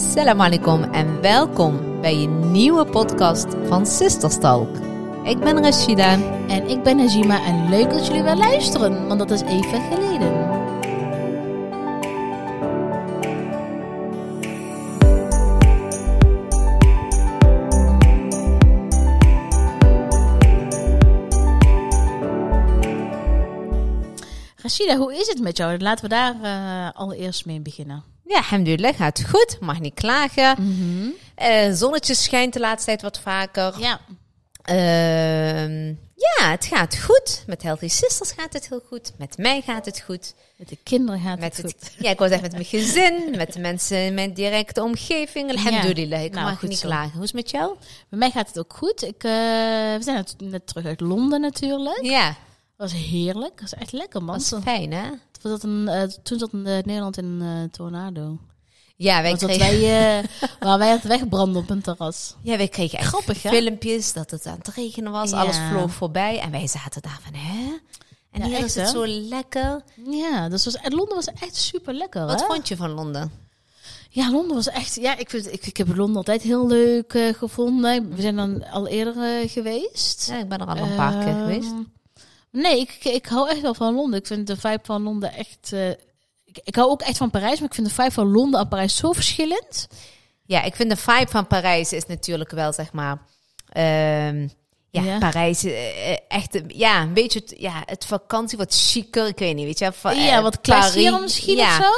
Assalamu alaikum en welkom bij een nieuwe podcast van Sisterstalk. Ik ben Rashida. En ik ben Najima en leuk dat jullie wel luisteren, want dat is even geleden. Rashida, hoe is het met jou? Laten we daar eh, allereerst mee beginnen. Ja, alhamdulillah, gaat goed. Mag niet klagen. Eh, zonnetje schijnt de laatste tijd wat vaker. Ja. Ehm, ja, het gaat goed. Met Healthy Sisters gaat het heel goed. Met mij gaat het goed. Met de kinderen gaat Met het het, goed. ja, ik wou zeggen met mijn gezin, met de mensen in mijn directe omgeving. Alhamdulillah, ik Nou, mag goed niet zo. klagen. Hoe is het met jou? Bij mij gaat het ook goed. Ik, eh, we zijn net, terug uit Londen natuurlijk. Ja, was heerlijk. was echt lekker, man. is fijn, hè? Was dat een, eh, toen zat in, eh, Nederland in een eh, tornado. Ja, wij kregen, wij, waar wij het wegbranden op een terras. ja, wij kregen echt Grappig, hè? filmpjes dat het aan het regenen was. Ja. Alles vloog voorbij. En wij zaten daar van, hè? En Ja, hier echt, is het hè? zo lekker. Ja, dus was, en Londen was echt super lekker. Wat hè? vond je van Londen? Ja, Londen was echt. Ja, ik, vind, ik, ik heb Londen altijd heel leuk gevonden. We zijn dan al eerder geweest. Ja, ik ben er al een paar keer Ehm, geweest. Nee, ik, ik hou echt wel van Londen. Ik vind de vibe van Londen echt. eh, ik, ik hou ook echt van Parijs, maar ik vind de vibe van Londen en Parijs zo verschillend. Ja, ik vind de vibe van Parijs is natuurlijk wel, zeg maar... ehm, ja, Ja. Parijs, eh, eh, echt, ja, een beetje het, ja, het vakantie wat chiquer, ik weet niet, weet je. va- ja, wat Parijs- misschien ja. of zo.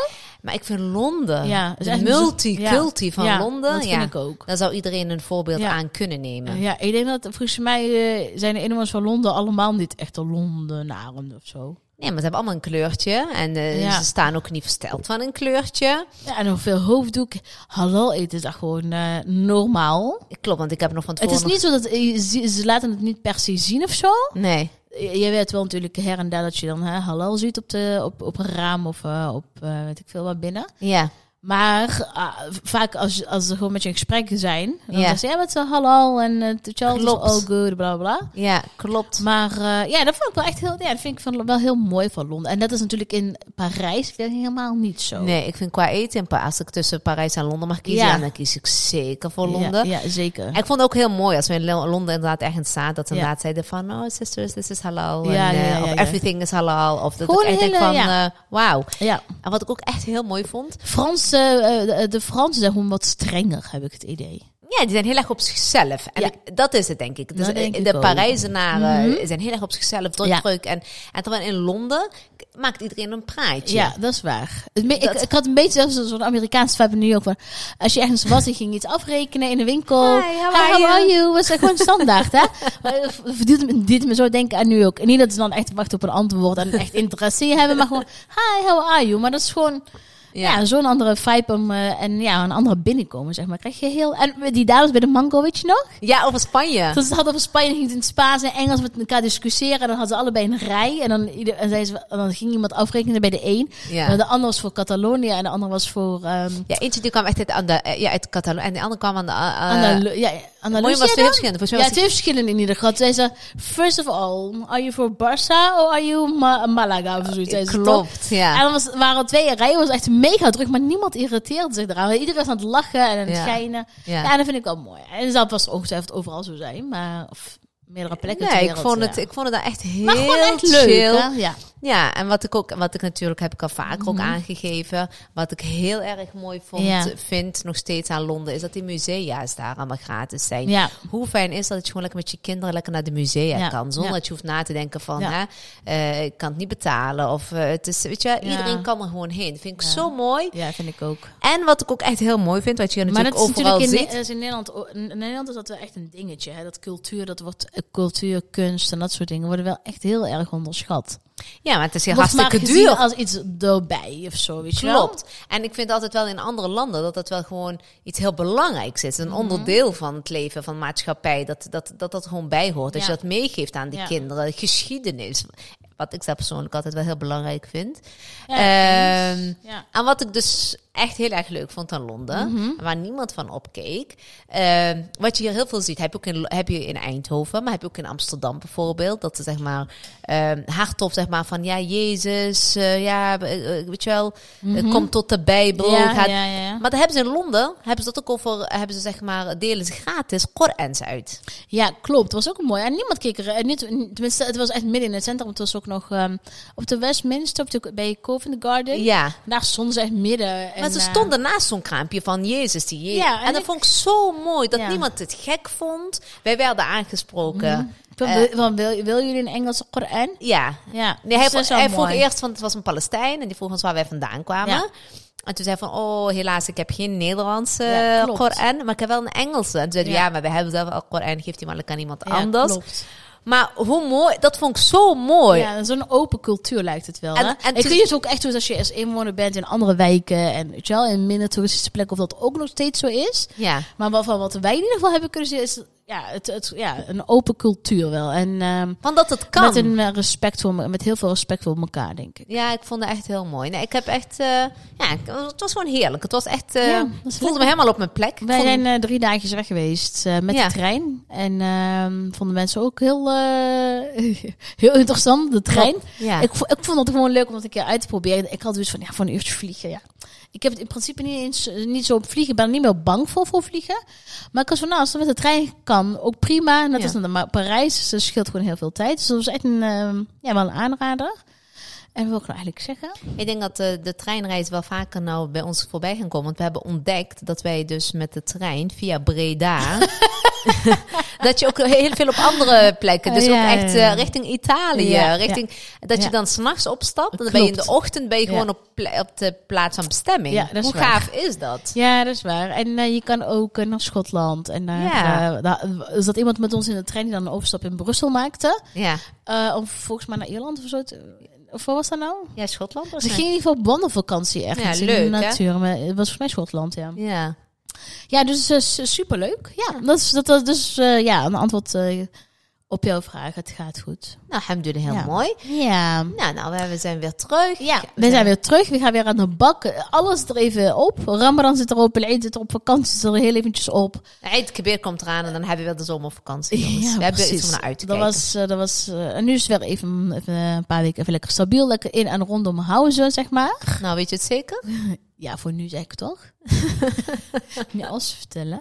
Maar ik vind Londen, Ja, de echt- multiculti van Ja, Londen, dat ja, vind ik ook. daar zou iedereen een voorbeeld Ja. aan kunnen nemen. Ja, ik denk dat volgens mij eh, zijn de inwoners van Londen allemaal niet echte Londenaren of zo. Nee, maar ze hebben allemaal een kleurtje en eh, Ja. ze staan ook niet versteld van een kleurtje. Ja, en nog veel hoofddoek. Halal eten is echt gewoon eh, normaal. Klopt, want ik heb nog van Het tevoren is niet zo dat ze, laten het niet per se zien of zo. Nee, Je je weet wel natuurlijk her en daar dat je dan hè, halal ziet op, de, op, op een raam of eh, op eh, weet ik veel wat binnen. ja. Maar ah, vaak als, als ze gewoon met je in gesprek zijn, dan Ja. zeggen ze ja, met z'n halal en het uh, child is Klopt. all good, bla bla. Ja, klopt. Maar eh, ja, dat vond ik wel echt heel, ja, dat vind ik van, wel heel mooi van Londen. En dat is natuurlijk in Parijs weer helemaal niet zo. Nee, ik vind qua eten, als ik tussen Parijs en Londen mag kiezen, Ja. dan kies ik zeker voor Londen. Ja, ja, zeker. En ik vond het ook heel mooi als we in Lo- Londen inderdaad ergens zaten, dat ze inderdaad zeiden van, oh sisters, this is halal. En, eh, of everything is halal. Of dat Gewoon ik echt denk van, eh, wauw. Ja, En wat ik ook echt heel mooi vond, Frans, eh, eh, de, Fransen zijn gewoon wat strenger, heb ik het idee. ja, die zijn heel erg op zichzelf. En Ja. ik- dat is het denk ik. Dus Dat denk eh, ik de. Parijzenaren Mhm. zijn heel erg op zichzelf, druk, Ja. En, en terwijl in Londen maakt iedereen een praatje. Ja, dat is waar. Dat- Ik, ik had een beetje zelfs zo'n Amerikaanse vibe nu ook van. Als je ergens was en ging iets afrekenen in de winkel. Hi, how are how are you? Was gewoon standaard, hè? Me, dit me zo denken aan nu ook. En niet dat ze dan echt wachten op een antwoord en echt interesse hebben, maar gewoon, hi, how are you? Maar dat is gewoon, ja, zo'n andere vibe om, eh, en ja, een andere binnenkomen, zeg maar. Krijg je heel, en die dames bij de mango, weet je nog? Ja, over Spanje. Dat ze hadden over Spanje, ging het in het Spaans en Engels met elkaar discussiëren. En dan hadden ze allebei een rij. En dan, ieder, en zeiden ze, en dan ging iemand afrekenen bij de een. Ja. De ander was voor Catalonië en de ander was voor... ehm Ja, eentje die kwam echt uit, de, eh, ja, uit Catalonië en de andere kwam aan de... uh, ja, Mooi Andalusië was twee verschillende. Ja, twee verschillen in ieder geval. Zei ze, first of all, are you for Barça or are you Ma- Malaga of zoiets? zei? Klopt, ja. En dan was, waren twee rijen, was echt mega druk, maar niemand irriteerde zich eraan. Iedereen was aan het lachen en aan het Ja. schijnen. Ja. Ja. dat vind ik wel mooi. En dat was ongetwijfeld overal zo zijn, maar of meerdere plekken. Nee, ik vond, ja. het, ik vond het daar echt heel maar echt leuk. chill. Ja. Ja, en wat ik ook, wat ik natuurlijk heb ik al vaker ook aangegeven, wat ik heel erg mooi vond, Ja. vind nog steeds aan Londen, is dat die musea's daar allemaal gratis zijn. Ja. Hoe fijn is dat dat je gewoon lekker met je kinderen lekker naar de musea kan, zonder dat je hoeft na te denken van, hè, eh, ik kan het niet betalen of eh, het is, weet je, iedereen kan er gewoon heen. Dat vind ik zo mooi. ja, vind ik ook. En wat ik ook echt heel mooi vind, wat je Maar natuurlijk dat is overal natuurlijk in, ziet. Is in Nederland, in Nederland is dat wel echt een dingetje. Hè? Dat cultuur, dat wordt cultuur, kunst en dat soort dingen worden wel echt heel erg onderschat. Ja, maar het is heel Wordt hartstikke duur. als iets erbij of zo, weet je wel? Klopt. En ik vind altijd wel in andere landen dat dat wel gewoon iets heel belangrijks is. Een Mhm. onderdeel van het leven van maatschappij. Dat dat, dat, dat gewoon bijhoort. Dat Ja. je dat meegeeft aan die Ja. kinderen. Geschiedenis. Wat ik zelf persoonlijk altijd wel heel belangrijk vind. Ja, Ehm, en wat ik dus echt heel erg leuk vond aan Londen. Mhm. Waar niemand van opkeek. Ehm, wat je hier heel veel ziet, heb je ook in, heb je in Eindhoven, maar heb je ook in Amsterdam bijvoorbeeld. Dat ze zeg maar ehm hardop zeg maar van ja, Jezus, eh, ja, eh, eh, weet je wel, kom tot de Bijbel. Ja, gaat- ja, ja. Maar dat hebben ze in Londen, hebben ze dat ook over, hebben ze zeg maar, delen ze gratis Korans uit. Ja, klopt. Het was ook mooi. En niemand keek er. Niet, tenminste, het was echt midden in het centrum. Het was ook nog ehm, op de Westminster, op de, bij Covent Garden. Ja. Daar stonden ze echt midden. Maar ze eh, stonden naast zo'n kraampje van Jezus. Die Jezus. Ja, en, en dat ik- vond ik zo mooi. Dat Ja. niemand het gek vond. Wij werden aangesproken. van, eh, wil, van, wil, wil jullie een Engelse Koran? Ja. Ja, Nee, hij, vroeg eerst, want het was een Palestijn. En die vroeg ons waar wij vandaan kwamen. Ja. En toen zei van, oh helaas, ik heb geen Nederlandse Ja. Koran. Maar ik heb wel een Engelse. En toen zei hij, Ja. ja, maar we hebben zelf al Koran. Geeft hij maar aan iemand anders. klopt. Maar hoe mooi, dat vond ik zo mooi. Ja, zo'n open cultuur lijkt het wel. En- hè? en kun je het ook echt doen als je als inwoner bent in andere wijken en weet je wel, in minder toeristische plekken, of dat ook nog steeds zo is. Ja. Maar wat, wat wij in ieder geval hebben kunnen zien, is ja, het, het, ja, een open cultuur wel. En ehm, Want dat het kan. met, een eh, respect voor, me- met heel veel respect voor elkaar, denk ik. Ja, ik vond het echt heel mooi. Nee, ik heb echt, eh, ja, het was gewoon heerlijk. Het was echt, eh, Ja, voelde me helemaal op mijn plek. Ik Wij vond- zijn drie dagjes weg geweest met Ja. de trein. En ehm, vonden mensen ook heel, heel interessant, de trein. Ja. Ik, ik vond het gewoon leuk om dat een keer uit te proberen. Ik had dus van, ja, voor een uurtje vliegen, ja. Ik heb het in principe niet, eens, niet zo op vliegen. Ik ben er niet meer bang voor, voor vliegen. Maar ik was van, nou, als het met de trein kan, ook prima. Net Ja. als naar Parijs, dus dat scheelt gewoon heel veel tijd. Dus dat was echt een, ehm, ja, wel een aanrader. En wil ik nou eigenlijk zeggen? Ik denk dat de, de treinreis wel vaker nou bij ons voorbij gaan komen. Want we hebben ontdekt dat wij dus met de trein via Breda... dat je ook heel veel op andere plekken... Dus Ja, ook echt eh, richting Italië. Ja, richting, Dat je dan s'nachts opstapt. Dan ben je in de ochtend ben je gewoon op, op de plaats van bestemming. Ja, dat is Hoe waar. gaaf is dat? Ja, dat is waar. En eh, je kan ook eh, naar Schotland. En daar is dat iemand met ons in de trein die dan een overstap in Brussel maakte. Ja, om volgens mij naar Ierland of zo. te- of wat was dat nou? ja Schotland Ze het. ging in ieder geval op wandelvakantie ergens Ja, in de leuk, hè? natuur. Maar het was volgens mij Schotland, ja. Ja. Ja, dus uh, superleuk. Ja, dat is, dat, dat dus eh, ja, een antwoord eh, op jouw vraag. Het gaat goed. Nou, hem doen heel Ja. mooi. Ja. Nou, nou, we- we zijn weer terug. Ja, we zijn weer terug. We gaan weer aan de bak. Alles er even op. Ramadan zit erop. Eid zit er op. Vakantie zit er heel eventjes op. Het Kabir komt eraan en dan hebben we weer de zomervakantie. jongens. we hebben iets om naar uit te dat was, eh, dat was, eh, en nu is het weer even, even een paar weken even lekker stabiel. Lekker in en rondom huizen, zeg maar. Nou, weet je het zeker? Ja, voor nu zeg ik toch? Niet alles vertellen.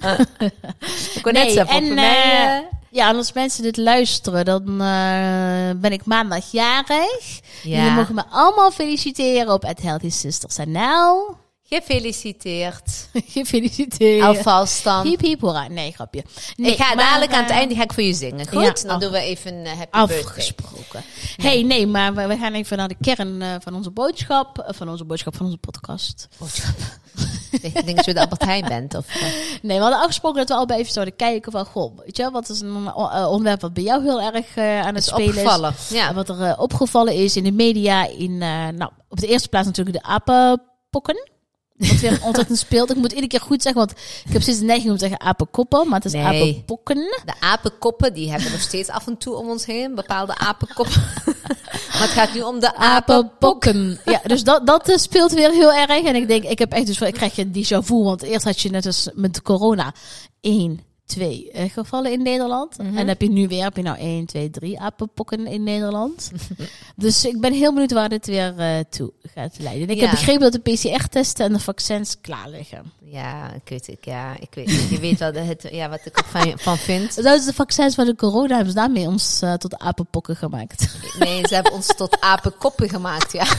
Ik kon net Nee, zeggen, en, voor mij... eh, eh, Ja, en als mensen dit luisteren, dan eh, ben ik maandag jarig. ja. Jullie mogen me allemaal feliciteren op het Healthy Sisters NL. Gefeliciteerd. Gefeliciteerd. Alvast dan. Hiep hiep hoera. Nee, grapje. Nee, ik ga maar, dadelijk aan het eh, einde ga ik voor je zingen. Goed, ja, dan af- doen we even een happy birthday. Afgesproken. hey, nee, maar we, we gaan even naar de kern eh, van onze boodschap. eh, van onze boodschap, van onze podcast. Boodschap. ik denk dat je de Albert Heijn bent. Of, eh, Nee, we hadden afgesproken dat we al bij even zouden kijken van... Goh, weet je wel, wat is een eh, onderwerp wat bij jou heel erg eh, aan het is spelen is? Ja. Wat er eh, opgevallen is in de media. In, eh, nou, op de eerste plaats natuurlijk de apenpokken. Wat weer ontzettend speelt. Ik moet iedere keer goed zeggen, want ik heb steeds de neiging om te zeggen apenkoppen. Maar het is Nee. apenpokken. De apenkoppen, die hebben we nog steeds af en toe om ons heen. Bepaalde apenkoppen. maar het gaat nu om de apenpokken. Apenpokken. Ja, dus dat, dat eh, speelt weer heel erg. En ik denk, ik heb echt dus, ik krijg je een déjà vu. Want eerst had je net als met corona één, twee eh, gevallen in Nederland. Mhm. En heb je nu weer, heb je nou één, twee, drie apenpokken in Nederland. dus ik ben heel benieuwd waar dit weer eh, toe gaat leiden. En ik Ja. heb begrepen dat de PCR-testen en de vaccins klaar liggen. Ja, ik weet het. Ja, ik weet, je weet wel de, het, ja, wat ik ervan van vind. Dat is de vaccins van de corona, hebben ze daarmee ons eh, tot apenpokken gemaakt. Nee, ze hebben ons tot apenkoppen gemaakt, ja.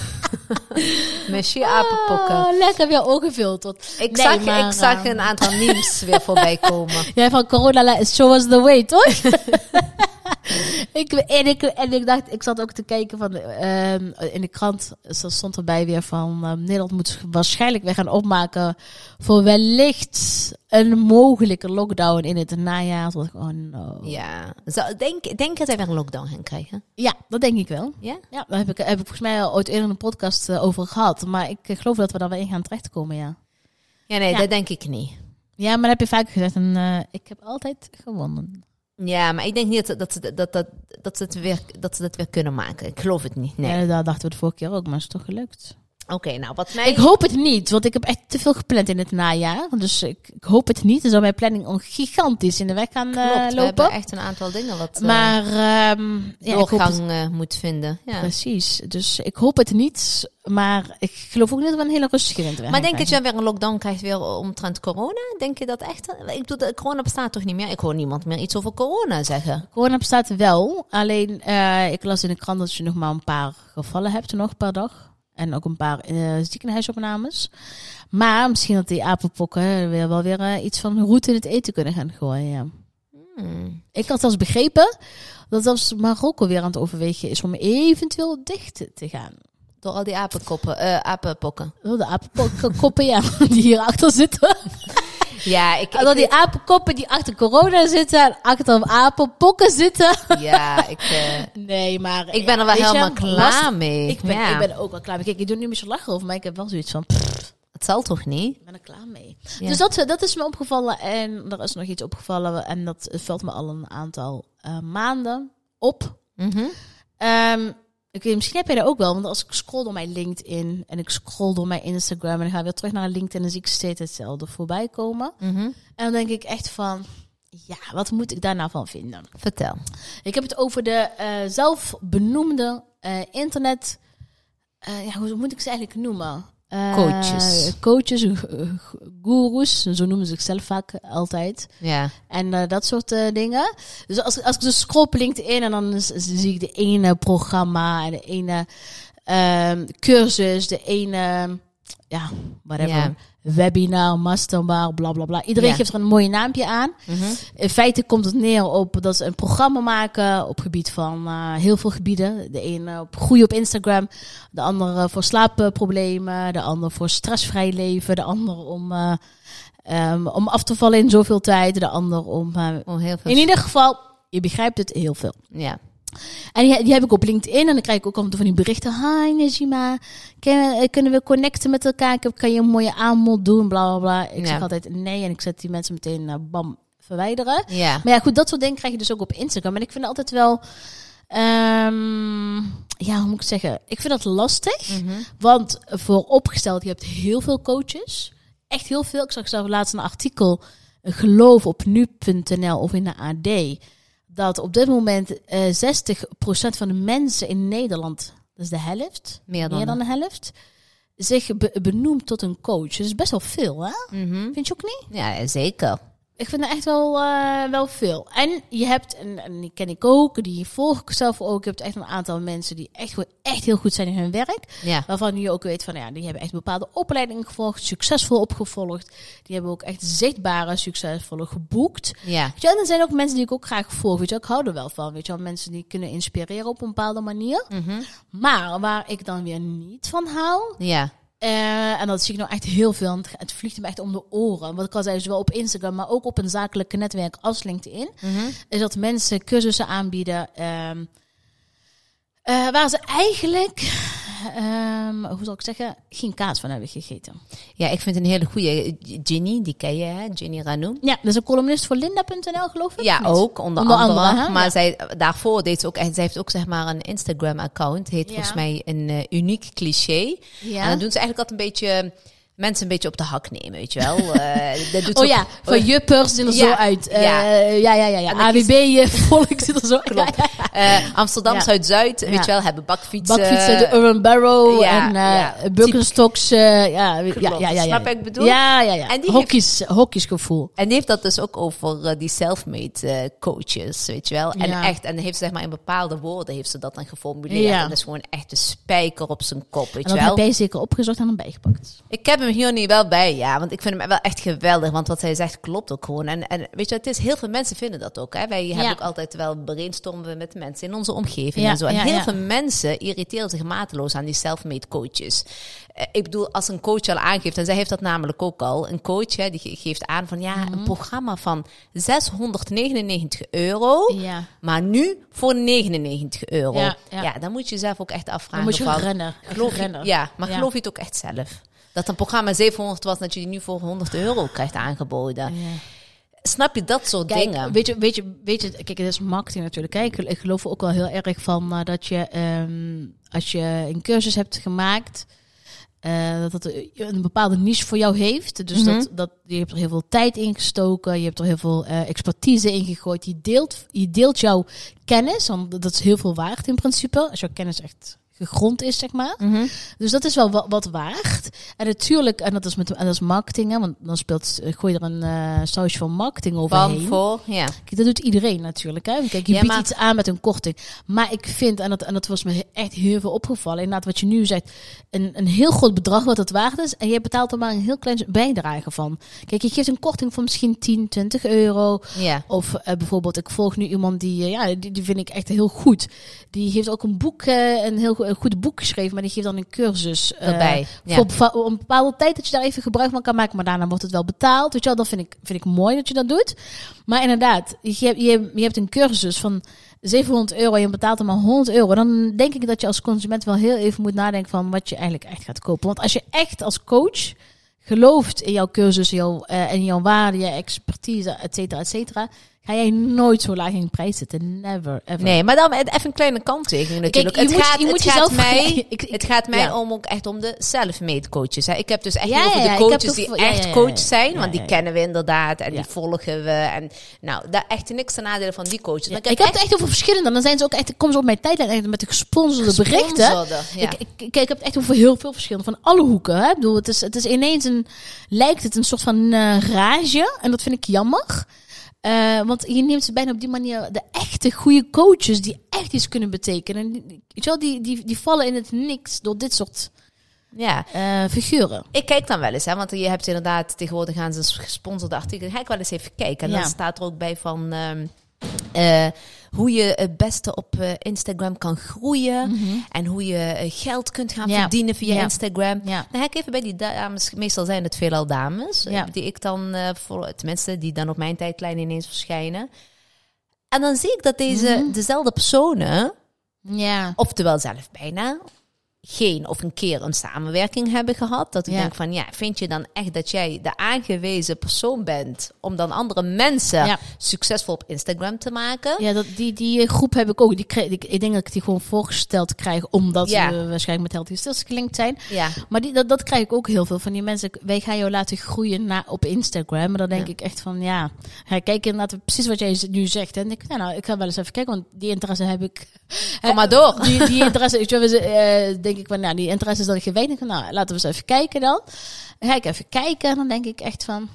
Monsieur apenpokken. Ah, lekker weer ongefilterd. Ik Nee, zag, maar, ik zag eh, een aantal memes weer voorbij komen. Jij van corona, show us the way, toch? ik, en, ik, en ik dacht, ik zat ook te kijken van, ehm, in de krant zo stond erbij weer van, ehm, Nederland moet waarschijnlijk weer gaan opmaken voor wellicht een mogelijke lockdown in het najaar. Toen ik, oh no. Ja, Zou, denk, denk dat wij weer een lockdown gaan krijgen. Ja, dat denk ik wel. Ja? Ja, daar heb ik, heb ik volgens mij al ooit eerder een podcast eh, over gehad. Maar ik geloof dat we daar wel in gaan terechtkomen, ja. Ja, nee, Ja. dat denk ik niet. Ja, maar dat heb je vaker gezegd en eh, ik heb altijd gewonnen. Ja, maar ik denk niet dat, dat, dat, dat, dat, ze het weer, dat ze dat weer kunnen maken. Ik geloof het niet. Nee. Ja, dat dachten we de vorige keer ook, maar het is toch gelukt. Oké, nou wat mij... Ik hoop het niet, want ik heb echt te veel gepland in het najaar. Dus ik, ik hoop het niet. Dan zou mijn planning al gigantisch in de weg gaan eh, Klopt, we lopen. hebben echt een aantal dingen wat eh, Maar ehm ja, ik hoop het, doorgang eh, moet vinden. Ja. precies. Dus ik hoop het niet. Maar ik geloof ook niet dat we een hele rustige winter Maar denk je dat je weer een lockdown krijgt weer omtrent corona? Denk je dat echt? Ik bedoel, corona bestaat toch niet meer? Ik hoor niemand meer iets over corona zeggen. Corona bestaat wel. Alleen, eh, ik las in de krant dat je nog maar een paar gevallen hebt nog per dag. En ook een paar eh, ziekenhuisopnames. Maar misschien dat die apenpokken weer wel weer eh, iets van roet in het eten kunnen gaan gooien. Ja. Hmm. Ik had zelfs begrepen dat zelfs Marokko weer aan het overwegen is om eventueel dicht te gaan. Door al die apenkoppen, eh, apenpokken. Oh, de apenkoppen, ja, die hierachter zitten. Ja, ik, En dat die apenkoppen die achter corona zitten en achter apenpokken zitten. ja, ik, eh, Nee, maar... ik ben er wel je, helemaal klaar lastig- mee. Ik ben, ja. ik ben ook wel klaar mee. Kijk, ik doe meer zo lachen over, maar ik heb wel zoiets van... pff, Het zal toch niet? ik ben er klaar mee. Ja. Dus dat, dat is me opgevallen. En er is nog iets opgevallen. En dat valt me al een aantal eh, maanden op. Ehm, ik weet, misschien heb jij dat ook wel. Want als ik scroll door mijn LinkedIn en ik scroll door mijn Instagram... en dan ga ik weer terug naar LinkedIn... en dan zie ik steeds hetzelfde voorbij komen. Mhm. En dan denk ik echt van... Ja, wat moet ik daar nou van vinden? Vertel. Ik heb het over de eh, zelfbenoemde eh, internet... eh, ja, hoe moet ik ze eigenlijk noemen? Eh, Coaches. Coaches, eh, gurus, zo noemen ze zichzelf vaak altijd. Ja. En eh, dat soort dingen. Dus als, als ik dus scroll op LinkedIn en dan zie ik de ene programma en de ene ehm, cursus, de ene, ja, whatever, Ja. Webinar, masterbar, bla bla bla. Iedereen Ja. geeft er een mooie naampje aan. Mhm. In feite komt het neer op dat ze een programma maken op gebied van eh, heel veel gebieden. De ene op groei op Instagram, de andere voor slaapproblemen, de andere voor stressvrij leven, de andere om, eh, ehm, om af te vallen in zoveel tijd, de andere om. eh, Oh, heel veel. in ieder geval, je begrijpt het heel veel. Ja. En die, die heb ik op LinkedIn en dan krijg ik ook toe van die berichten. Hi Najima, Ken- kunnen we connecten met elkaar? Kan je een mooie aanbod doen? Bla bla bla. Ik Ja. zeg altijd nee en ik zet die mensen meteen eh, bam verwijderen. Ja. Maar ja, goed, dat soort dingen krijg je dus ook op Instagram. En ik vind het altijd wel. ehm, ja, hoe moet ik zeggen? Ik vind dat lastig. Mhm. Want vooropgesteld, je hebt heel veel coaches. Echt heel veel. Ik zag zelf laatst een artikel. eh, geloof op nu.nl of in de AD. Dat op dit moment eh 60% van de mensen in Nederland, dat is de helft, Meer dan. meer dan de helft, zich be- benoemt tot een coach. Dat is best wel veel, hè? Mhm. Vind je ook niet? Ja, zeker. Ik vind het echt wel, eh, wel veel. En je hebt, en, en die ken ik ook, die volg ik zelf ook. Je hebt echt een aantal mensen die echt, echt heel goed zijn in hun werk. Ja. Waarvan je ook weet van, ja, die hebben echt bepaalde opleidingen gevolgd, succesvol opgevolgd. Die hebben ook echt zichtbare, succesvolle geboekt. Ja. Weet je, en er zijn ook mensen die ik ook graag volg. Weet je, ik hou er wel van. Weet je, mensen die kunnen inspireren op een bepaalde manier. Mhm. Maar waar ik dan weer niet van hou, Ja. Eh, en dat zie ik nou echt heel veel. Het vliegt me echt om de oren. Wat ik al zei, zowel op Instagram, maar ook op een zakelijke netwerk als LinkedIn. Mhm. Is dat mensen cursussen aanbieden. ehm, eh, waar ze eigenlijk, ehm, hoe zal ik zeggen, geen kaas van hebben gegeten. Ja, ik vind een hele goede Ginny, die ken je, hè? Ginny Ranu. Ja, dat is een columnist voor Linda.nl, geloof ik. Ja, ook, onder, Onder andere. maar Ja. zij, daarvoor deed ze ook echt, zij heeft ook zeg maar een Instagram-account. Heet Ja. volgens mij een eh, uniek cliché. Ja. En dan doen ze eigenlijk altijd een beetje mensen een beetje op de hak nemen, weet je wel. Eh, dat doet Oh ja, van juppers zien er Ja, zo uit. Eh, ja. ja, ja, ja. AWB eh, volk ziet er zo Klopt. Eh, Amsterdam. Zuid-Zuid, weet je wel, hebben bakfietsen. Bakfietsen, de Urban Barrow en eh Birkenstocks. ja, ja, ja, ja, ja. Snap je ik bedoel? Ja, ja, ja. En die Hokjes, hokjesgevoel. En die heeft dat dus ook over die self-made coaches, weet je wel. En echt, en heeft ze, zeg maar in bepaalde woorden heeft ze dat dan geformuleerd. Ja. En dat is gewoon echt de spijker op zijn kop, weet En je dat wel. heb jij zeker opgezocht en dan bijgepakt. Ik heb hem hier niet wel bij, ja. Want ik vind hem wel echt geweldig. Want wat hij zegt klopt ook gewoon. En, en weet je, het is heel veel mensen vinden dat ook. Hè. Wij hebben ook altijd wel brainstormen met mensen in onze omgeving Ja, en zo. En ja, heel veel mensen irriteren zich mateloos aan die self-made coaches. Eh, ik bedoel, als een coach al aangeeft, en zij heeft dat namelijk ook al. Een coach hè, die ge- geeft aan van ja, Mhm. een programma van 699 euro. Maar nu voor 99 euro. Ja, dan moet je jezelf ook echt afvragen. Dan moet je van, rennen. Geloof je, ja, maar geloof je het ook echt zelf? Dat een programma 700 was, dat je die nu voor 100 euro krijgt aangeboden. Ja. Snap je dat soort Kijk, dingen? weet je, weet je, weet je, kijk, het is marketing natuurlijk. Kijk, ik geloof er ook wel heel erg van eh, dat je, ehm, als je een cursus hebt gemaakt eh, dat het een bepaalde niche voor jou heeft. Dus Mhm. dat, dat, je hebt er heel veel tijd in gestoken. Je hebt er heel veel eh, expertise in gegooid. Je deelt, je deelt jouw kennis. Want dat is heel veel waard in principe. Als jouw kennis echt gegrond is, zeg maar. Mhm. Dus dat is wel wat, wat waard. En natuurlijk, en dat is met en dat is marketing, hè, want dan speelt, eh, gooi je er een eh sausje van marketing Van overheen. voor, ja. Kijk, dat doet iedereen natuurlijk. Hè? Kijk, je Ja, biedt maar- iets aan met een korting. Maar ik vind, en dat, en dat was me echt heel veel opgevallen, inderdaad wat je nu zegt, een, een heel groot bedrag wat het waard is. En je betaalt er maar een heel klein bijdrage van. Kijk, je geeft een korting van misschien 10, 20 euro. Ja. Of eh, bijvoorbeeld, ik volg nu iemand die, ja, die, die vind ik echt heel goed. Die heeft ook een boek, een heel go- een goed boek geschreven, maar die geeft dan een cursus eh, Erbij. Ja. Voor een bepaalde tijd dat je daar even gebruik van kan maken, maar daarna wordt het wel betaald. Weet je wel, dat vind ik, vind ik mooi dat je dat doet. Maar inderdaad, je, hebt- je, je hebt een cursus van 700 euro en je betaalt er maar 100 euro. Dan denk ik dat je als consument wel heel even moet nadenken van wat je eigenlijk echt gaat kopen. Want als je echt als coach gelooft in jouw cursus, jouw, eh, in jouw waarde, je expertise, et cetera, et cetera, ga jij nooit zo laag in prijs zitten. Never, ever. Nee, maar dan even een kleine kanttekening natuurlijk. je het moet- gaat, moet het gaat mij, Ik- ik- het gaat mij ja. om ook echt om de self-made coaches. Hè. Ik heb dus echt Ja, over ja, de coaches die echt coach zijn, want die kennen we inderdaad en die volgen we. En nou, daar echt niks ten nadele van die coaches. Maar ik heb het echt over verschillende. Dan zijn ze ook echt, komen ze op mijn tijdlijn echt met de gesponsorde berichten. Gesponsorde. Ik, ik, ik, ik heb het echt over heel veel verschillende, van alle hoeken. Hè? Ik bedoel, het is, het is ineens een, lijkt het een soort van eh, rage. En dat vind ik jammer. Eh, want je neemt ze bijna op die manier de echte goede coaches die echt iets kunnen betekenen. En die- Weet je wel, die, die, die vallen in het niks door dit soort ja. eh, figuren. Ik kijk dan wel eens, hè, want je hebt inderdaad tegenwoordig gaan ze gesponsorde artikelen. Ga ik wel eens even kijken. En Ja. dan staat er ook bij van ehm, eh, hoe je het beste op eh, Instagram kan groeien. En hoe je eh, geld kunt gaan Ja. verdienen via Ja. Instagram. Ja. Dan ga ik even bij die dames, meestal zijn het veelal dames, die ik dan, voor, tenminste, die dan op mijn tijdlijn ineens verschijnen. En dan zie ik dat deze, Mhm. dezelfde personen, Ja. oftewel zelf bijna, geen of een keer een samenwerking hebben gehad. Dat ik Ja. denk van, ja, vind je dan echt dat jij de aangewezen persoon bent om dan andere mensen Ja. succesvol op Instagram te maken? Ja, dat, die, die groep heb ik ook. Die kreeg, ik, ik denk dat ik die gewoon voorgesteld krijg, omdat Ja. ze waarschijnlijk met Healthy Stills gelinkt zijn. Ja. Maar die, dat, dat krijg ik ook heel veel van die mensen. Wij gaan jou laten groeien op Instagram. Maar dan denk ik echt van, ja, ik kijken inderdaad precies wat jij nu zegt. En ik nou, nou, ik ga wel eens even kijken, want die interesse heb ik. Kom maar door. Die, die interesse, wel, we, eh, denk ik van, nou, die interesse is dat ik geweten. Nou, laten we eens even kijken dan. Dan ga ik even kijken en dan denk ik echt van,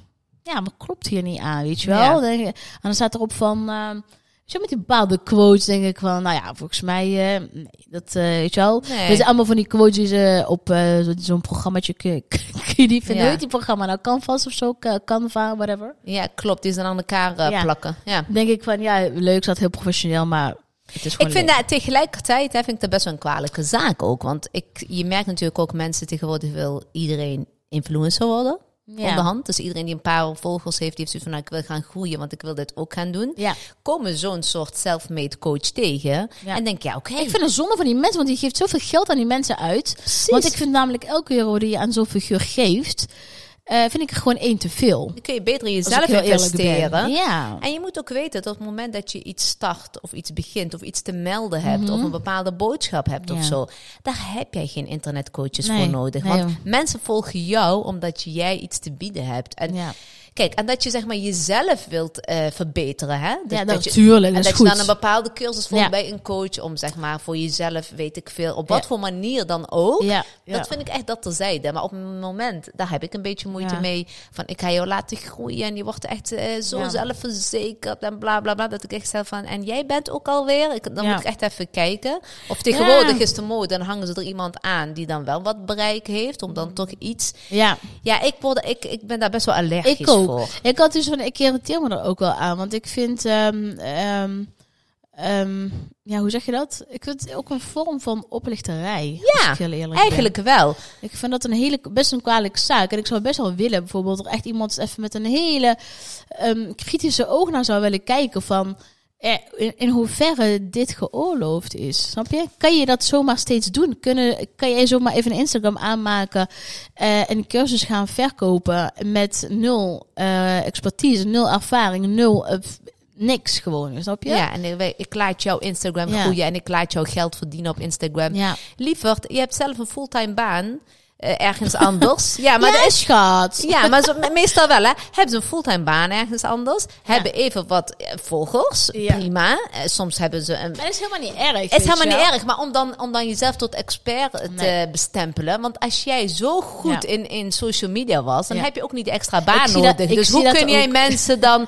ja, maar klopt hier niet aan, weet je wel? Ja. Dan denk ik- en dan staat erop van, eh, weet je, met die bepaalde quotes denk ik van, nou ja, volgens mij, eh, nee, dat, eh, weet je wel. Nee. Zijn allemaal van die quotes die ze op zo- zo'n programmaatje die vinden. Ja. Die programma nou? Canvas of zo? Ca- Canva, whatever. Ja, klopt. Die zijn aan elkaar Ja. plakken. Ja. Dan denk ik van, ja, leuk, staat heel professioneel, maar het is gewoon Ik vind dat tegelijkertijd hè, vind ik dat best wel een kwalijke zaak ook. Want ik, je merkt natuurlijk ook mensen tegenwoordig wil iedereen influencer worden. Ja. Onderhand. Dus iedereen die een paar volgers heeft, die heeft zoiets van nou, ik wil gaan groeien, want ik wil dit ook gaan doen. Ja. Komen zo'n soort self-made coach tegen. Ja. En denk ja, oké. Ik vind het zonde van die mensen, want die geeft zoveel geld aan die mensen uit. Precies. Want ik vind namelijk elke euro die je aan zo'n figuur geeft, eh, vind ik er gewoon één te veel. Dan kun je beter in jezelf investeren. Ja. En je moet ook weten dat op het moment dat je iets start of iets begint of iets te melden hebt of een bepaalde boodschap hebt of Mhm. Zo, daar heb jij geen internetcoaches Nee, voor nodig. nee, Want mensen volgen jou omdat jij iets te bieden hebt. En Ja. Kijk, en dat je zeg maar jezelf wilt eh, verbeteren, hè? Dus ja, dat je, natuurlijk. en Dat je dan een bepaalde cursus volgt Ja. bij een coach om zeg maar voor jezelf, weet ik veel, op wat Ja. voor manier dan ook. Ja, ja. Dat vind ik echt dat terzijde. Maar op een moment, daar heb ik een beetje moeite Ja. mee. Van ik ga jou laten groeien en je wordt echt eh, zo Ja. zelfverzekerd en bla bla bla. Dat ik echt zelf van, en jij bent ook alweer. Ik, dan Ja. moet ik echt even kijken. Of tegenwoordig Ja. is de mode, dan hangen ze er iemand aan die dan wel wat bereik heeft. Om dan toch iets. Ja, Ja, ik, word, ik, ik ben daar best wel allergisch ik ook. Ik had dus van, ik irriteer me er ook wel aan, want ik vind, ehm, ehm, ehm, ja, hoe zeg je dat? Ik vind het ook een vorm van oplichterij. Ja, ben. Eigenlijk wel. Ik vind dat een hele, best een kwalijke zaak. En ik zou best wel willen, bijvoorbeeld, er echt iemand even met een hele kritische oog naar zou willen kijken van. Eh, In, in hoeverre dit geoorloofd is. Snap je? Kan je dat zomaar steeds doen? Kunnen, kan jij zomaar even een Instagram aanmaken en een cursus gaan verkopen met nul eh, expertise, nul ervaring, nul eh, niks gewoon, snap je? Ja, en ik, ik laat jouw Instagram Ja. groeien en ik laat jou geld verdienen op Instagram. Ja. Lieverd, je hebt zelf een fulltime baan. Eh, ergens anders. Ja, maar ja, dat is schat. ja, maar zo, meestal wel, hè. Hebben ze een fulltime baan ergens anders. Hebben even wat eh, volgers. Ja. Prima. Eh, soms hebben ze een... Maar dat is helemaal niet erg. Het is helemaal niet erg, maar om dan, om dan jezelf tot expert te bestempelen. Want als jij zo goed in, in social media was, dan heb je ook niet de extra baan dat- nodig. dus hoe kun jij mensen dan,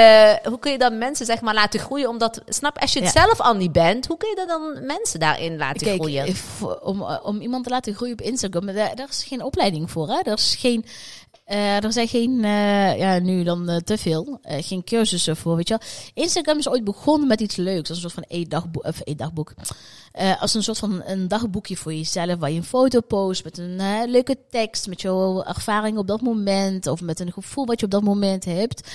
hoe kun je dan mensen zeg maar laten groeien? Omdat, snap, als je het zelf al niet bent, hoe kun je dan mensen daarin laten Kijk, groeien? voor- om, om iemand te laten groeien op Instagram, daar, daar is geen opleiding voor. Hè? Er is geen, eh, er zijn geen, eh, ja, nu dan eh, te veel, geen cursussen voor, weet je wel. Instagram is ooit begonnen met iets leuks, als een soort van e-dagboek, of e-dagboek. Als een soort van een dagboekje voor jezelf, waar je een foto post met een leuke tekst, met jouw ervaring op dat moment, of met een gevoel wat je op dat moment hebt.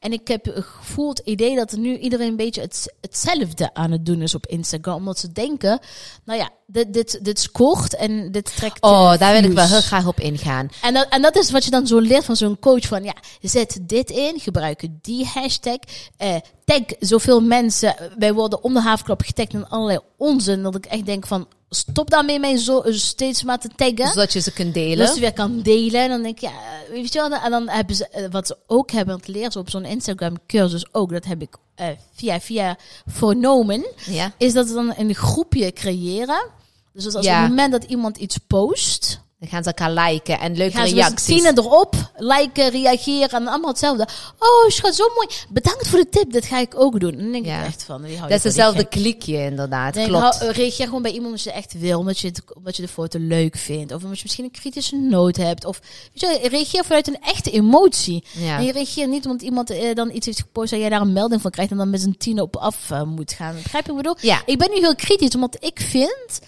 En ik heb het gevoel, het idee dat nu iedereen een beetje het, hetzelfde aan het doen is op Instagram. Omdat ze denken, nou ja, dit, dit, dit scoort en dit trekt Oh, daar wil ik wel heel graag op ingaan. En dat, en dat is wat je dan zo leert van zo'n coach. Van ja, zet dit in, gebruik die hashtag. eh tag zoveel mensen. Wij worden om de havenklap getagd in allerlei onzin. Dat ik echt denk van, stop daarmee mij zo steeds maar te taggen. Zodat je ze kunt delen. Dat ze weer kan delen. En dan denk ik, ja, weet je wel. En dan hebben ze, eh, wat ze ook hebben, leren ze op zo'n Instagram cursus ook. Dat heb ik eh, via, via vernomen. ja. Is dat ze dan een groepje creëren. Dus als Ja. op het moment dat iemand iets post, Dan gaan ze elkaar liken en leuke gaan ze z'n reacties. tienen erop, liken, reageren en allemaal hetzelfde. Oh, schat, zo mooi. Bedankt voor de tip, dat ga ik ook doen. En dan denk Ja. ik echt van, wie Dat is gek? klikje inderdaad, Denk, klopt. hou- reageer gewoon bij iemand als je echt wil, omdat je, het, omdat je de foto leuk vindt. Of omdat je misschien een kritische noot hebt. Of weet je, reageer vanuit een echte emotie. Ja. En je reageert niet omdat iemand eh, dan iets heeft gepost en jij daar een melding van krijgt en dan met zijn tien op af eh, moet gaan. Begrijp je wat ik bedoel? Ja. Ik ben nu heel kritisch, omdat ik vind.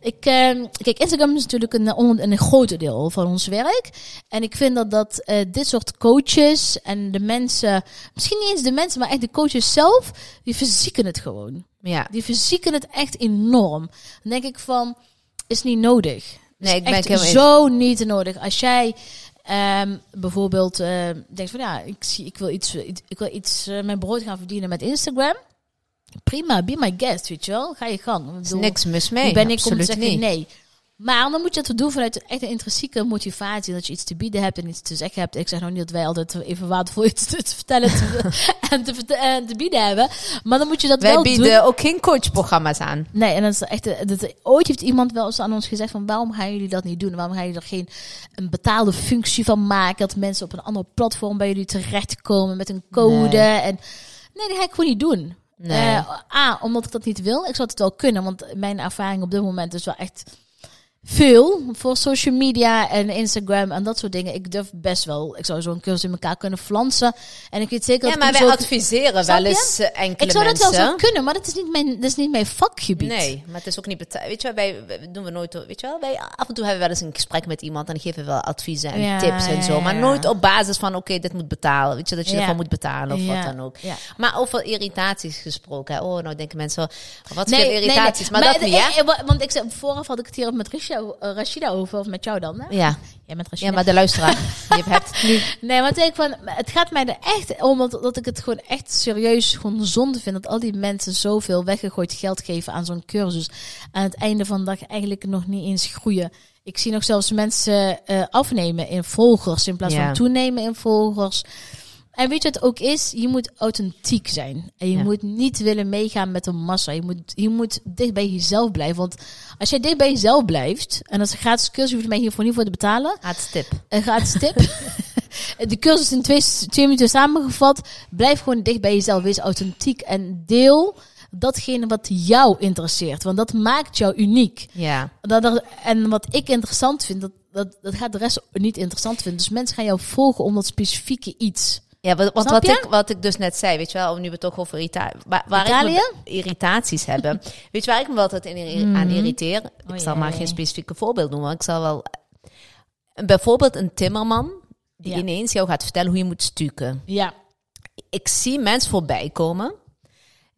Ik, eh, kijk, Instagram is natuurlijk een, onder- een groot deel van ons werk. En ik vind dat, dat eh, dit soort coaches en de mensen, misschien niet eens de mensen, maar echt de coaches zelf, die verzieken het gewoon. ja. Die verzieken het echt enorm. Dan denk ik van, is niet nodig. Nee, ik ben zo niet nodig. Als jij ehm, bijvoorbeeld eh, denkt van ja, ik, zie, ik wil iets, eh, ik wil iets eh, mijn brood gaan verdienen met Instagram. Prima, be my guest, weet je wel. Ga je gang. Ik is bedoel, niks mis mee. ben ik om te zeggen niet. nee. Maar dan moet je het doen vanuit echt een intrinsieke motivatie. Dat je iets te bieden hebt en iets te zeggen hebt. Ik zeg nou niet dat wij altijd even waardevol iets te, te vertellen te- en te, verte- en te bieden hebben. Maar dan moet je dat Wij wel bieden doen. ook geen coachprogramma's aan. Nee, en dat is echt. Dat, ooit heeft iemand wel eens aan ons gezegd: van waarom gaan jullie dat niet doen? Waarom gaan jullie er geen een betaalde functie van maken? Dat mensen op een ander platform bij jullie terechtkomen met een code. Nee. En nee, dat ga ik gewoon niet doen. Nee. Eh, A, omdat ik dat niet wil. Ik zou het wel kunnen, want mijn ervaring op dit moment is wel echt veel voor social media en Instagram en dat soort dingen. Ik durf best wel. Ik zou zo'n cursus in elkaar kunnen flansen. En ik weet zeker Ja, dat maar ik wij adviseren wel eens eh, enkele Ik zou dat mensen. wel zo kunnen, maar dat is niet mijn, dat is niet mijn vakgebied. Nee, maar het is ook niet betaald. Weet je wel, wij, wij doen we nooit, weet je wel, wij af en toe hebben we wel eens een gesprek met iemand en geven we wel adviezen en Ja, tips en ja, zo. Maar ja. nooit op basis van, oké, dit moet betalen. Weet je, dat je Ja. ervan moet betalen of Ja, wat dan ook. ja. Maar over irritaties gesproken. hè. Oh, nou denken mensen, wat Nee, veel irritaties. nee. Maar, dat niet, hè? wa- Want ik zei, vooraf had ik het hier met Rashida, eh, Rashida over, of met jou dan, hè? Ja. Jij met Rashida. ja, maar de luisteraar, je hebt nu. Nee, maar ik van, het gaat mij er echt om dat, dat ik het gewoon echt serieus gewoon zonde vind dat al die mensen zoveel weggegooid geld geven aan zo'n cursus. Aan het einde van de dag eigenlijk nog niet eens groeien. Ik zie nog zelfs mensen eh, afnemen in volgers in plaats Ja. van toenemen in volgers. En weet je wat het ook is? Je moet authentiek zijn. En je Ja. moet niet willen meegaan met de massa. Je moet, je moet dicht bij jezelf blijven. Want als jij dicht bij jezelf blijft, en dat is een gratis cursus, je hoeft mij hiervoor niet voor te betalen. Haatstip. Een gratis tip. De cursus in twee, twee minuten samengevat. Blijf gewoon dicht bij jezelf. Wees authentiek en deel datgene wat jou interesseert. Want dat maakt jou uniek. Ja. Dat er, en wat ik interessant vind, dat, dat, dat gaat de rest niet interessant vinden. Dus mensen gaan jou volgen om dat specifieke iets. Ja, want, Snap wat, je? ik, wat ik dus net zei, weet je wel, nu we toch over irrita waar, waar ik Italië? me irritaties hebben. Weet je waar ik me altijd in, irri- aan irriteer? Ik Oh, zal ja, maar geen specifieke voorbeeld noemen, maar ik zal wel... Bijvoorbeeld een timmerman die Ja. ineens jou gaat vertellen hoe je moet stukken. Ja. Ik zie mensen voorbij komen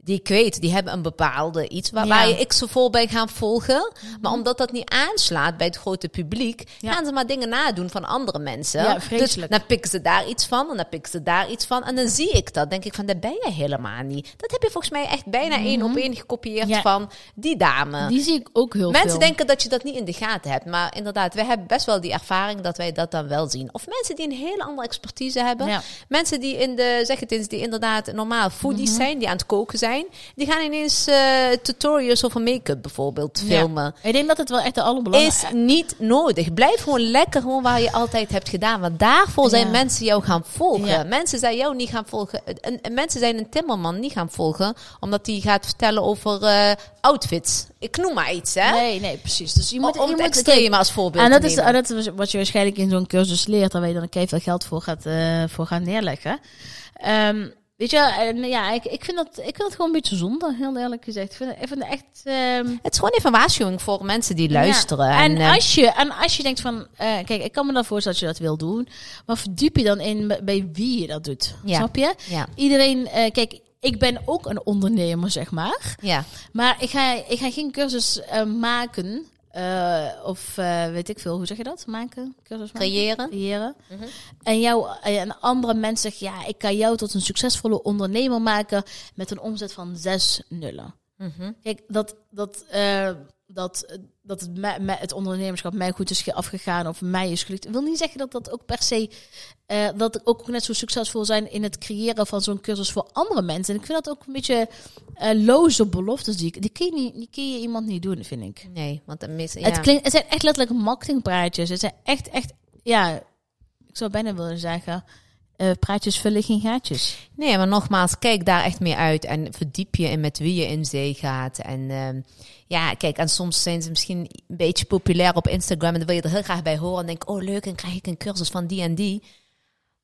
die ik weet, die hebben een bepaalde iets waar, Ja. waar ik ze vol bij gaan volgen. Maar omdat dat niet aanslaat bij het grote publiek, Ja. gaan ze maar dingen nadoen van andere mensen. Ja, dus dan pikken ze daar iets van en dan pikken ze daar iets van. En dan zie ik dat. Denk ik van, dat ben je helemaal niet. Dat heb je volgens mij echt bijna één op één gekopieerd van die dame. Die zie ik ook heel Mensen veel. denken dat je dat niet in de gaten hebt. Maar inderdaad, wij hebben best wel die ervaring dat wij dat dan wel zien. Of mensen die een hele andere expertise hebben. Mensen die in de, zeg het eens, die inderdaad normaal foodies Mhm. zijn, die aan het koken zijn. Die gaan ineens eh, tutorials over make-up bijvoorbeeld Ja. filmen. Ik denk dat het wel echt de allerbelangrijkste Is niet nodig. Blijf gewoon lekker gewoon waar je altijd hebt gedaan. Want daarvoor zijn Ja. mensen jou gaan volgen. Ja. Mensen zijn jou niet gaan volgen. En, en mensen zijn een timmerman niet gaan volgen. Omdat die gaat vertellen over eh, outfits. Ik noem maar iets, hè? Nee, nee, precies. Dus je moet, om je moet extreme als voorbeeld En dat is, nemen. en dat is wat je waarschijnlijk in zo'n cursus leert, waar je dan keihard veel geld voor gaat, eh, voor gaan neerleggen. Ehm, weet je, en ja, ik, ik, vind dat, ik vind dat gewoon een beetje zonde, heel eerlijk gezegd. Ik vind, ik vind het echt... ehm, Het is gewoon even een waarschuwing voor mensen die luisteren. Ja. En, eh, als je, en als je denkt van, eh, kijk, ik kan me dan voorstellen dat je dat wil doen, maar verdiep je dan in bij- wie je dat doet. Ja. Snap je? ja, Iedereen, eh, kijk, ik ben ook een ondernemer, zeg maar. ja, Maar ik ga, ik ga geen cursus maken. Eh, of eh, weet ik veel, hoe zeg je dat? Maken? Cursus maken? creëren. Creëren. Mhm. En, jou, eh, en andere mensen zeggen, ja, ik kan jou tot een succesvolle ondernemer maken met een omzet van zes nullen. Mhm. Kijk, dat, dat, dat, dat het, me- me- het ondernemerschap mij goed is ge- afgegaan of mij is gelukt, wil niet zeggen dat dat ook per se, eh, dat ik ook net zo succesvol zijn in het creëren van zo'n cursus voor andere mensen. En ik vind dat ook een beetje eh, loze beloftes die ik, die kun, je niet, die kun je iemand niet doen, vind ik. Nee, want de meeste... Ja. Het, klinkt, het zijn echt letterlijk marketingpraatjes. Het zijn echt, echt, ja, ik zou bijna willen zeggen, eh, praatjes vullen geen gaatjes. Nee, maar nogmaals, kijk daar echt mee uit en verdiep je in met wie je in zee gaat. En ehm, ja, kijk, en soms zijn ze misschien een beetje populair op Instagram en dan wil je er heel graag bij horen en denk, oh leuk, en krijg ik een cursus van die en die.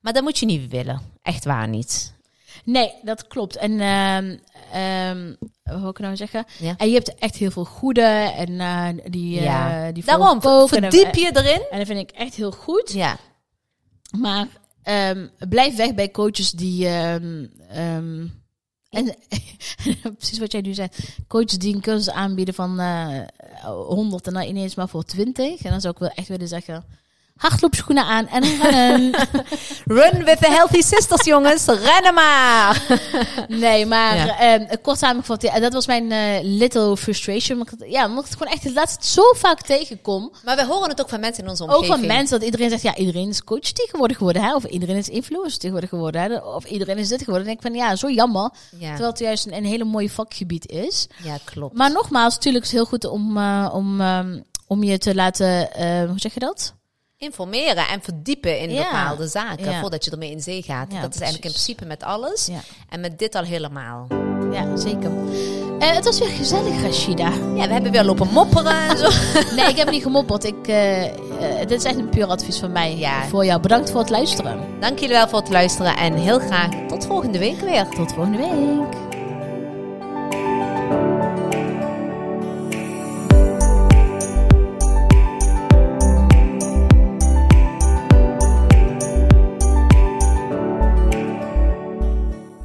Maar dat moet je niet willen. Echt waar niet. Nee, dat klopt. En ehm ehm wat wil ik nou zeggen? Ja. En je hebt echt heel veel goede en eh, die, eh Ja. die Daarom. En- verdiep je erin. En dat vind ik echt heel goed. Ja, Maar ehm, blijf weg bij coaches die. ehm, ehm, en, precies wat jij nu zei. Coaches die een cursus aanbieden van eh 100 en dan ineens maar voor 20. En dan zou ik wel echt willen zeggen. Hardloopschoenen aan en rennen. run with the healthy sisters, jongens. Rennen maar. nee, maar Ja. ehm, kort samengevat. Ja, dat was mijn eh, little frustration. Het- Ja, omdat ik het gewoon echt de laatste zo vaak tegenkom. Maar we horen het ook van mensen in onze Ook omgeving. van mensen dat iedereen zegt, ja, iedereen is coach tegenwoordig geworden, hè? Of iedereen is influencer tegenwoordig geworden, hè? Of iedereen is dit geworden. Dan denk ik van, ja, zo jammer. Ja, Terwijl het juist een, een hele mooie vakgebied is. ja klopt. Maar nogmaals, natuurlijk is het heel goed om, eh, om, ehm, om je te laten, eh, hoe zeg je dat? Informeren en verdiepen in Ja. bepaalde zaken Ja. voordat je ermee in zee gaat. Ja, dat is eigenlijk in principe met alles. En met dit al helemaal. ja zeker. Eh, het was weer gezellig, Rashida. Ja, we hebben weer lopen mopperen en zo. Nee, ik heb niet gemopperd. Ik, eh, eh, dit is echt een puur advies van mij Ja. voor jou. Bedankt voor het luisteren. Dank jullie wel voor het luisteren en heel graag tot volgende week weer. Tot volgende week.